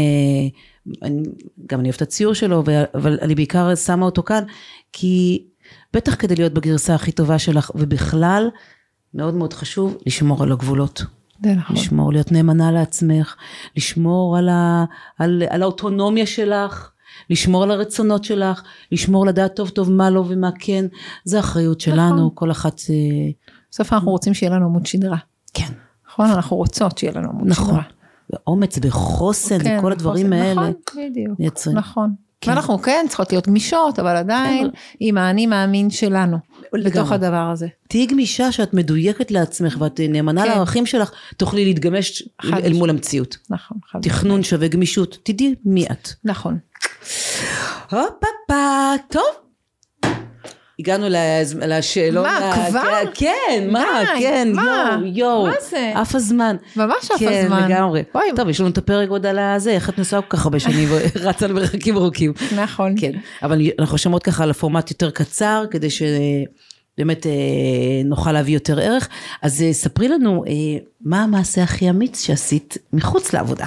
אני, גם אני אוהבת את הציור שלו, אבל אני בעיקר שמה אותו כאן, כי בטח כדי להיות בגרסה הכי טובה שלך, ובכלל, מאוד מאוד חשוב לשמור על הגבולות. זה נכון. לשמור, להיות נאמנה לעצמך, לשמור על, ה, על, על האוטונומיה שלך, לשמור על הרצונות שלך, לשמור לדעת טוב טוב מה לא ומה כן, זה אחריות שלנו, נכון. כל אחת, אה, בסוף אנחנו רוצים שיהיה לנו עמוד שדרה. כן, נכון? אנחנו רוצות שיהיה לנו עמוד נכון, שדרה. ואומץ וחוסן כן, וכל הדברים נכון, האלה, נכון, בדיוק. מייצרים. נכון. כן. ואנחנו כן צריכות להיות גמישות, אבל עדיין אבל- עם האני מאמין שלנו. בתוך. הדבר הזה. תהיי גמישה שאת מדויקת לעצמך ואת נאמנה כן. לערכים שלך, תוכלי להתגמש אל מול המציאות. נכון. חד תכנון שווה גמישות, תדעי מי את. נכון. הופה, טוב. הגענו לשאלון. מה, ה- כבר? כן, מה, די, כן, מה? יואו, יואו. מה זה? עף הזמן. ממש אף כן, הזמן. לגמרי. אוי, טוב, יש לנו את הפרק עוד על הזה, איך את נוסעה כל כך הרבה שנים ורצה על מרחקים ארוכים. נכון. כן, אבל אנחנו שומעות ככה על הפורמט יותר קצר, כדי שבאמת אה, נוכל להביא יותר ערך. אז אה, ספרי לנו, אה, מה המעשה הכי אמיץ שעשית מחוץ לעבודה?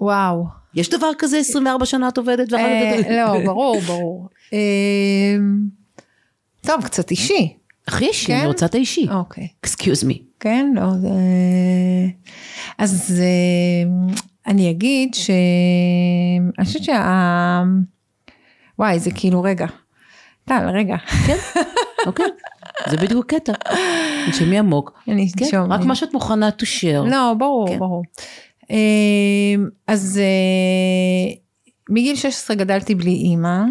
וואו. יש דבר כזה 24 שנה את עובדת ואחר כך... לא, ברור, ברור. טוב, קצת אישי. הכי אישי, כן? אני רוצה את האישי. אוקיי. Excuse me. כן, לא, זה... אז אה, אני אגיד ש... אני חושבת שה... וואי, זה כאילו, רגע. טל, רגע. אוקיי? זה בדיוק הקטע. תנשמי עמוק. אני כן. רק מה שאת מוכנה to share. לא, ברור, כן. ברור. אה, אז אה, מגיל 16 גדלתי בלי אימא.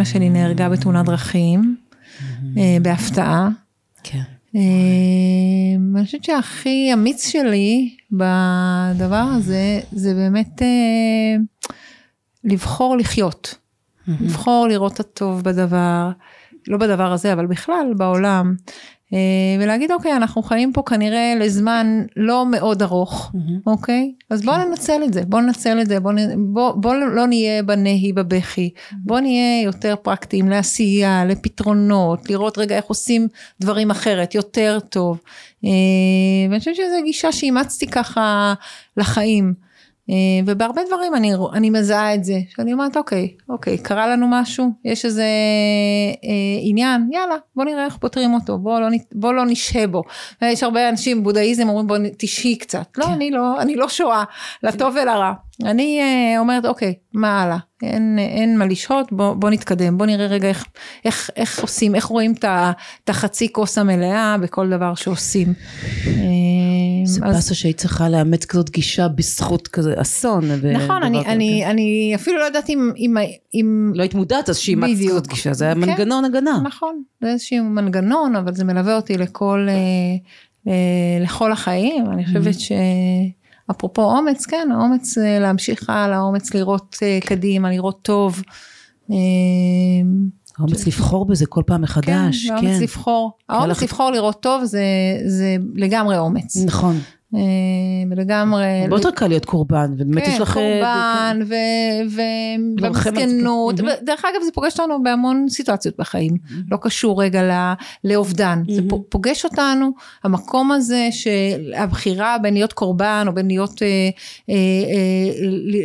אימא שלי נהרגה בתאונת דרכים, אה, בהפתעה. כן. אה, אני חושבת שהכי אמיץ שלי בדבר הזה, זה באמת אה, לבחור לחיות. לבחור לראות את הטוב בדבר, לא בדבר הזה, אבל בכלל בעולם. אה, ולהגיד, אוקיי, אנחנו חיים פה כנראה לזמן לא מאוד ארוך, אוקיי? אז בואו ננצל את זה, בואו ננצל את זה, בואו בוא, בוא לא נהיה בנהי, בבכי, בואו נהיה יותר פרקטיים לעשייה, לפתרונות, לראות רגע איך עושים דברים אחרת, יותר טוב. אה, ואני חושבת שזו גישה שאימצתי ככה לחיים. אה, ובהרבה דברים אני, אני מזהה את זה, שאני אומרת אוקיי, אוקיי, קרה לנו משהו, יש איזה אה, עניין, יאללה, בוא נראה איך פותרים אותו, בוא לא, בוא לא נשהה בו. יש הרבה אנשים, בודהיזם אומרים בוא תשהי קצת, לא, כן. אני לא, אני לא שואה, לטוב ולרע. אני אה, אומרת אוקיי, מה הלאה? אין, אין מה לשהות, בוא, בוא נתקדם, בוא נראה רגע איך, איך, איך עושים, איך רואים את החצי כוס המלאה בכל דבר שעושים. זה אז... באסה שהיית צריכה לאמץ כזאת גישה בזכות כזה אסון. נכון, אני, אני. אני אפילו לא יודעת אם... אם, אם... לא היית מודעת אז שאימצת כזאת גישה, זה היה כן, מנגנון הגנה. נכון, זה איזשהו מנגנון, אבל זה מלווה אותי לכל, אה, אה, לכל החיים, אני חושבת mm-hmm. ש... אפרופו אומץ, כן, האומץ אה, להמשיך הלאה, האומץ לראות אה, קדימה, לראות טוב. אה, האומץ לבחור בזה כל פעם מחדש, כן. כן, האומץ לבחור. האומץ לבחור לראות טוב זה, זה לגמרי אומץ. נכון. אה, לגמרי. הרבה יותר קל להיות קורבן, ובאמת כן, יש לך... כן, קורבן ומסכנות. דרך אגב זה פוגש אותנו בהמון סיטואציות בחיים, לא קשור רגע לאובדן, זה פוגש אותנו, המקום הזה של הבחירה בין להיות קורבן או בין להיות, אה, אה,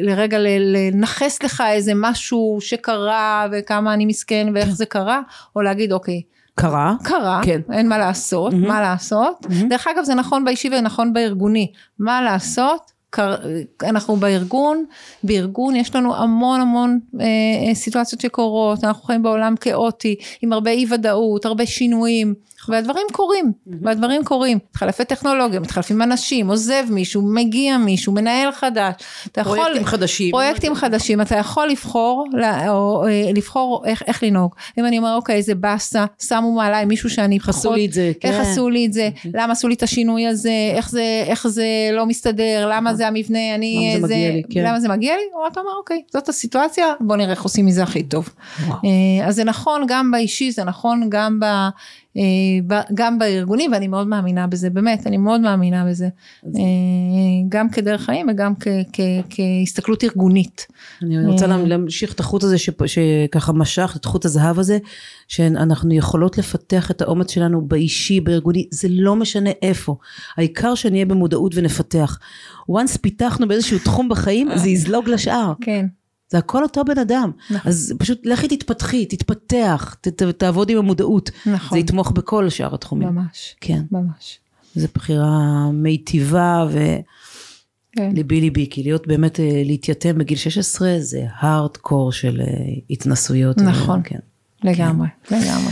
לרגע לנכס לך איזה משהו שקרה וכמה אני מסכן ואיך כן. זה קרה, או להגיד אוקיי. קרה. קרה, כן. אין מה לעשות, mm-hmm. מה לעשות. Mm-hmm. דרך אגב זה נכון באישי ונכון בארגוני, מה לעשות? אנחנו בארגון, בארגון יש לנו המון המון אה, אה, סיטואציות שקורות, אנחנו חיים בעולם כאוטי, עם הרבה אי ודאות, הרבה שינויים, והדברים קורים, והדברים קורים, מתחלפי טכנולוגיה, מתחלפים אנשים, עוזב מישהו, מגיע מישהו, מנהל חדש, אתה יכול, פרויקטים חדשים, פרויקטים חדשים, אתה יכול לבחור, או, אה, לבחור איך, איך לנהוג, אם אני אומר אוקיי זה באסה, שמו מעליי מישהו שאני פחות, עשו לי את זה, איך כן. עשו לי את זה. למה עשו לי את השינוי הזה, איך זה, איך זה לא מסתדר, למה נכון. זה המבנה, אני, למה זה, זה מגיע לי, כן. למה זה מגיע לי, או אתה אומר אוקיי, זאת הסיטואציה, בוא נראה איך עושים מזה הכי טוב, וואו. אה, אז זה נכון גם באישי, זה נכון גם ב... אה, גם בארגונים ואני מאוד מאמינה בזה באמת אני מאוד מאמינה בזה אה, גם כדרך חיים וגם כהסתכלות ארגונית. אני רוצה אה, להמשיך את החוט הזה שככה משך את חוט הזהב הזה שאנחנו יכולות לפתח את האומץ שלנו באישי בארגוני זה לא משנה איפה העיקר שנהיה במודעות ונפתח. once פיתחנו באיזשהו תחום בחיים זה יזלוג לשאר. כן. זה הכל אותו בן אדם. נכון. אז פשוט לכי תתפתחי, תתפתח, ת, ת, תעבוד עם המודעות. נכון. זה יתמוך בכל שאר התחומים. ממש. כן. ממש. זו בחירה מיטיבה ו... כן. ליבי ליבי, כי להיות באמת, אה, להתייתם בגיל 16 זה הארד קור של אה, התנסויות. נכון, כן. לגמרי, כן. לגמרי.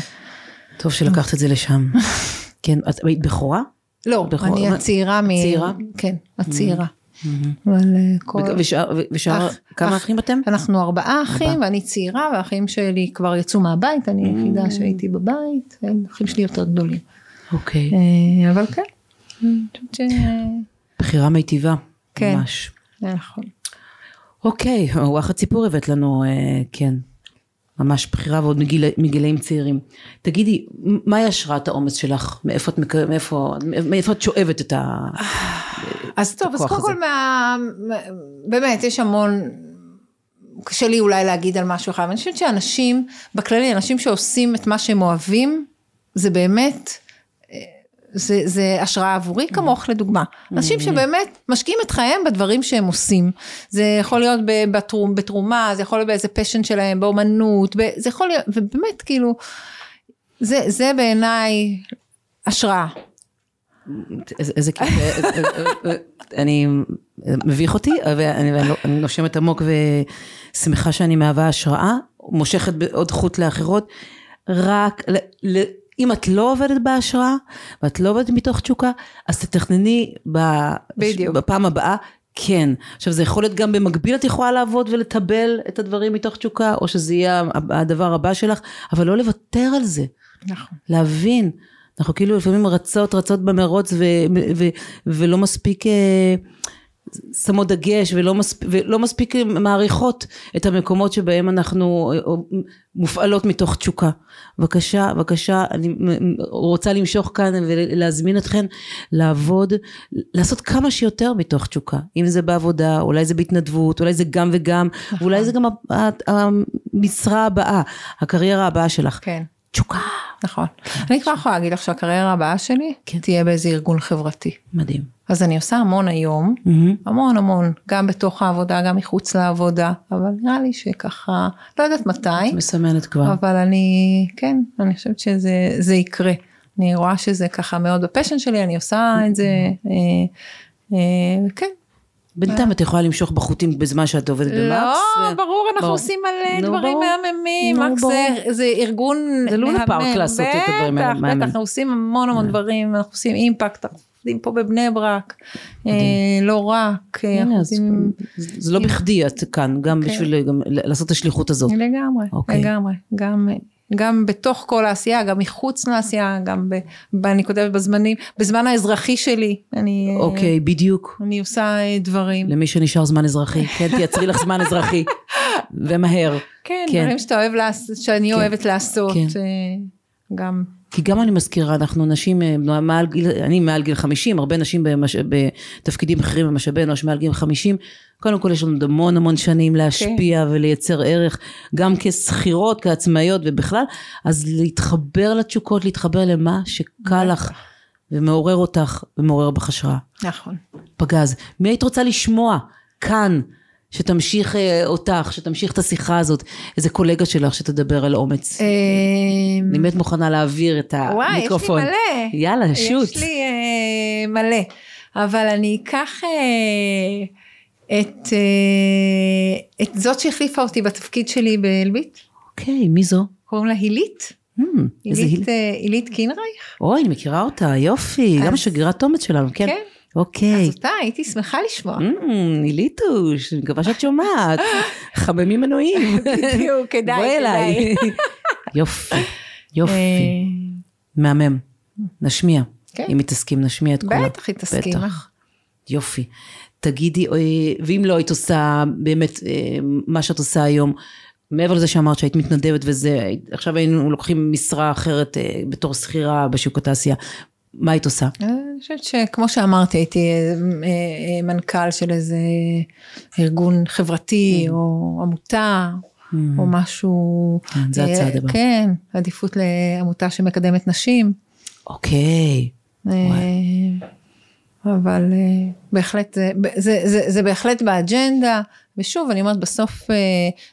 טוב שלקחת את זה לשם. כן, את היית בכורה? לא, בכורה, אני הצעירה מ... הצעירה? כן, הצעירה. אבל אה, כל... ושאר, כמה אחים אתם? אנחנו ארבעה אחים ואני צעירה והאחים שלי כבר יצאו מהבית, אני היחידה שהייתי בבית, האחים שלי יותר גדולים. אוקיי. אה, אבל כן. בחירה מיטיבה, כן, ממש. נכון. אוקיי, וואחד סיפור הבאת לנו, אה, כן. ממש בחירה ועוד מגיל, מגילאים צעירים. תגידי, מהי השראת האומץ שלך? מאיפה את, מאיפה, מאיפה את שואבת את ה... אז טוב, אז קודם כל, מה, באמת, יש המון, קשה לי אולי להגיד על משהו אחד, אני חושבת שאנשים, בכללי, אנשים שעושים את מה שהם אוהבים, זה באמת, זה, זה השראה עבורי כמוך לדוגמה. אנשים שבאמת משקיעים את חייהם בדברים שהם עושים. זה יכול להיות בתרומ, בתרומה, זה יכול להיות באיזה פשן שלהם, באומנות, זה יכול להיות, ובאמת כאילו, זה, זה בעיניי השראה. איזה כיף, אני מביך אותי, ואני לא, נושמת עמוק ושמחה שאני מהווה השראה, מושכת עוד חוט לאחרות, רק אם את לא עובדת בהשראה, ואת לא עובדת מתוך תשוקה, אז תתכנני בפעם הבאה כן. עכשיו זה יכול להיות גם במקביל את יכולה לעבוד ולטבל את הדברים מתוך תשוקה, או שזה יהיה הדבר הבא שלך, אבל לא לוותר על זה. נכון. להבין. אנחנו כאילו לפעמים רצות רצות במרוץ ו, ו, ולא מספיק אה, שמות דגש ולא מספיק, ולא מספיק מעריכות את המקומות שבהם אנחנו אה, מופעלות מתוך תשוקה. בבקשה, בבקשה, אני רוצה למשוך כאן ולהזמין אתכן לעבוד, לעשות כמה שיותר מתוך תשוקה. אם זה בעבודה, אולי זה בהתנדבות, אולי זה גם וגם, נכון. אולי זה גם המשרה הבאה, הקריירה הבאה שלך. כן. תשוקה. נכון. אני כבר יכולה להגיד לך שהקריירה הבאה שלי כן. תהיה באיזה ארגון חברתי. מדהים. אז אני עושה המון היום, המון המון, גם בתוך העבודה, גם מחוץ לעבודה, אבל נראה לי שככה, לא יודעת מתי. את מסמנת כבר. אבל אני, כן, אני חושבת שזה יקרה. אני רואה שזה ככה מאוד בפשן שלי, אני עושה את זה, אה, אה, כן, בינתיים את יכולה למשוך בחוטים בזמן שאת עובדת במקס. לא, ברור, אנחנו עושים מלא דברים מהממים. מקס זה ארגון. זה לונה פארק לעשות את הדברים האלה. בטח, בטח, אנחנו עושים המון המון דברים, אנחנו עושים אימפקט, אנחנו עובדים פה בבני ברק, אה, לא רק. זה לא בכדי את כאן, גם כן. בשביל לעשות את השליחות הזאת. לגמרי, אוקיי. לגמרי. גם גם בתוך כל העשייה, גם מחוץ לעשייה, גם ב, ב, אני כותבת בזמנים, בזמן האזרחי שלי, אני... אוקיי, okay, בדיוק. אני עושה אה, דברים. למי שנשאר זמן אזרחי, כן, תייצרי לך זמן אזרחי, ומהר. כן, כן, דברים שאתה אוהב לעשות, שאני כן, אוהבת לעשות, כן. אה, גם. כי גם אני מזכירה, אנחנו נשים אה, מעל גיל, אני מעל גיל 50, הרבה נשים במש, בתפקידים אחרים במשאבי אנוש מעל גיל 50, קודם כל יש לנו המון המון שנים להשפיע okay. כן. ולייצר ערך, גם כשכירות, כעצמאיות ובכלל, אז להתחבר לתשוקות, להתחבר למה שקל לך ומעורר אותך ומעורר בך השראה. נכון. פגז, מי היית רוצה לשמוע כאן? שתמשיך אה, אותך, שתמשיך את השיחה הזאת, איזה קולגה שלך שתדבר על אומץ. אה, אני באמת מוכנה להעביר את המיקרופון. וואי, יש לי מלא. יאללה, שוט. יש לי אה, מלא, אבל אני אקח את, את זאת שהחליפה אותי בתפקיד שלי באלביט. אוקיי, מי זו? קוראים לה הילית. Hmm, הילית קינרייך. אוי, אני מכירה אותה, יופי, גם שגרירת אומץ שלנו, כן. כן. אוקיי. אז אותה הייתי שמחה לשמוע. ניליטוש, אני מקווה שאת שומעת. חממים מנועים. בדיוק, כדאי, בואי אליי. יופי, יופי. אה, מהמם. נשמיע. כן. אם היא תסכים, נשמיע את כולה. בטח היא תסכים. בטח. יופי. תגידי, אה, ואם לא היית עושה באמת אה, מה שאת עושה היום, מעבר לזה שאמרת שהיית מתנדבת וזה, עכשיו היינו לוקחים משרה אחרת בתור שכירה בשוק התעשייה, מה היית עושה? אה, אני חושבת שכמו שאמרתי, הייתי אה, אה, מנכ"ל של איזה ארגון חברתי, mm. או עמותה, mm. או משהו... כן, זה הצעד הבא. כן, עדיפות לעמותה שמקדמת נשים. אוקיי. אבל בהחלט, זה, זה, זה, זה בהחלט באג'נדה. ושוב, אני אומרת, בסוף אה,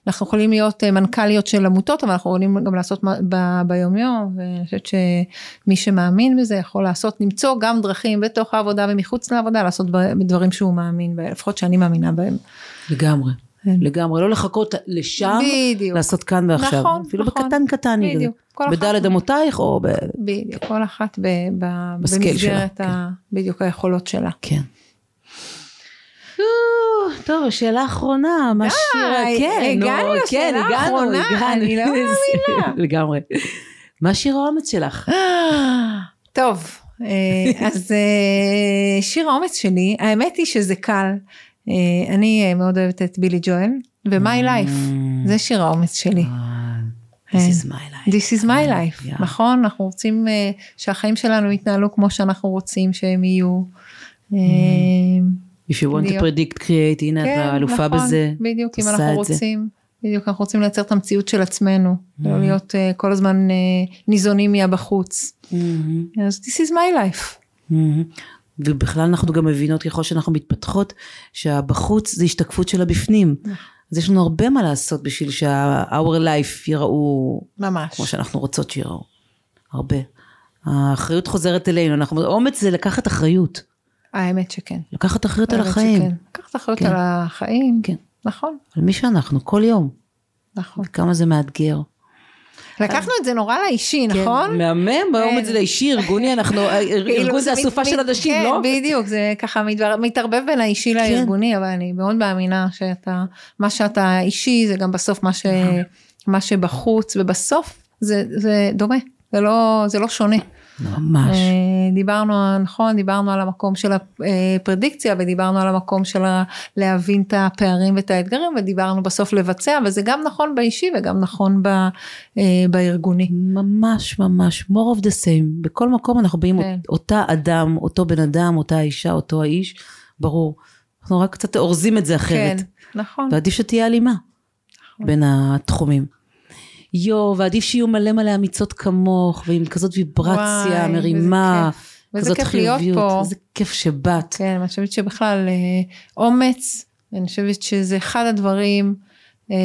אנחנו יכולים להיות אה, מנכ"ליות של עמותות, אבל אנחנו יכולים גם לעשות ב- ביומיום, ואני חושבת שמי שמאמין בזה יכול לעשות, למצוא גם דרכים בתוך העבודה ומחוץ לעבודה, לעשות בדברים שהוא מאמין בהם, לפחות שאני מאמינה בהם. לגמרי. כן. לגמרי, לא לחכות לשם, בדיוק. לעשות כאן ועכשיו. נכון, אפילו נכון. בקטן קטן. בדיוק. בדלת אמותייך או ב... בדיוק, כל אחת ב, ב, במסגרת ה... כן. בדיוק היכולות שלה. כן. טוב, שאלה אחרונה, מה שירה, כן, הגענו לשאלה האחרונה, אני לא מאמינה. לגמרי. מה שיר האומץ שלך? טוב, אה, אז אה, שיר האומץ שלי, האמת היא שזה קל. אה, אני מאוד אוהבת את בילי ג'ואל, ו-My Life, זה שיר האומץ שלי. This is my life. This is my life, נכון? אנחנו רוצים שהחיים שלנו יתנהלו כמו שאנחנו רוצים שהם יהיו. If you want to predict create, הנה כן, את אלופה נכון, בזה. בדיוק, אם אנחנו רוצים, בדיוק, אנחנו רוצים לייצר את המציאות של עצמנו, mm-hmm. לא להיות uh, כל הזמן uh, ניזונים מהבחוץ. Mm-hmm. אז this is my life. Mm-hmm. ובכלל אנחנו גם מבינות ככל שאנחנו מתפתחות, שהבחוץ זה השתקפות של הבפנים. נכון. אז יש לנו הרבה מה לעשות בשביל שה-our life ייראו, ממש, כמו שאנחנו רוצות שיראו. הרבה. האחריות חוזרת אלינו, אנחנו, אומץ זה לקחת אחריות. האמת שכן. לקחת אחריות על החיים. שכן. לקחת אחריות כן. על החיים, כן. נכון. על מי שאנחנו, כל יום. נכון. כמה זה מאתגר. לקחנו את זה נורא לאישי, נכון? כן, מהמם, באומץ זה לאישי, ארגוני, אנחנו, כאילו, ארגון זה אסופה של אנשים, כן, לא? בדיוק, זה ככה מתערבב בין האישי לארגוני, אבל אני מאוד מאמינה שאתה, מה שאתה אישי זה גם בסוף מה, ש, מה שבחוץ, ובסוף זה, זה דומה, זה לא, זה לא שונה. ממש. אה, דיברנו, נכון, דיברנו על המקום של הפרדיקציה ודיברנו על המקום של להבין את הפערים ואת האתגרים ודיברנו בסוף לבצע וזה גם נכון באישי וגם נכון ב, אה, בארגוני. ממש ממש, more of the same, בכל מקום אנחנו באים כן. אותה אדם, אותו בן אדם, אותה אישה, אותו האיש, ברור. אנחנו רק קצת אורזים את זה אחרת. כן, נכון. ועדיף שתהיה הלימה נכון. בין התחומים. יואו, ועדיף שיהיו מלא מלא אמיצות כמוך, ועם כזאת ויברציה וואי, מרימה, כזאת חיוביות. איזה כיף שבאת. כן, אני חושבת שבכלל אה, אומץ, אני חושבת שזה אחד הדברים אה,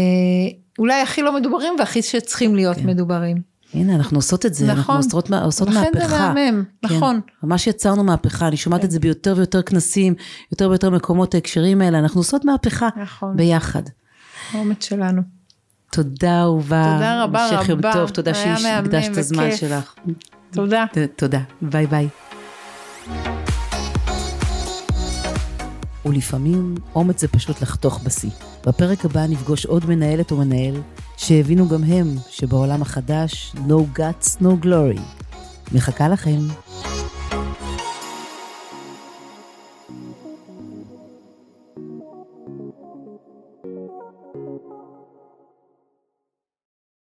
אולי הכי לא מדוברים והכי שצריכים להיות כן. מדוברים. הנה, אנחנו עושות את זה, נכון. אנחנו עושות, עושות מהפכה. לכן זה מהמם, כן, נכון. ממש יצרנו מהפכה, אני שומעת כן. את זה ביותר ויותר כנסים, יותר ויותר מקומות ההקשרים האלה, אנחנו עושות מהפכה נכון. ביחד. האומץ שלנו. תודה אהובה. תודה רבה רבה. יום טוב, תודה שהקדשת את הזמן שלך. תודה. תודה, ביי ביי. ולפעמים אומץ זה פשוט לחתוך בשיא. בפרק הבא נפגוש עוד מנהלת או מנהל שהבינו גם הם שבעולם החדש no guts no glory. מחכה לכם.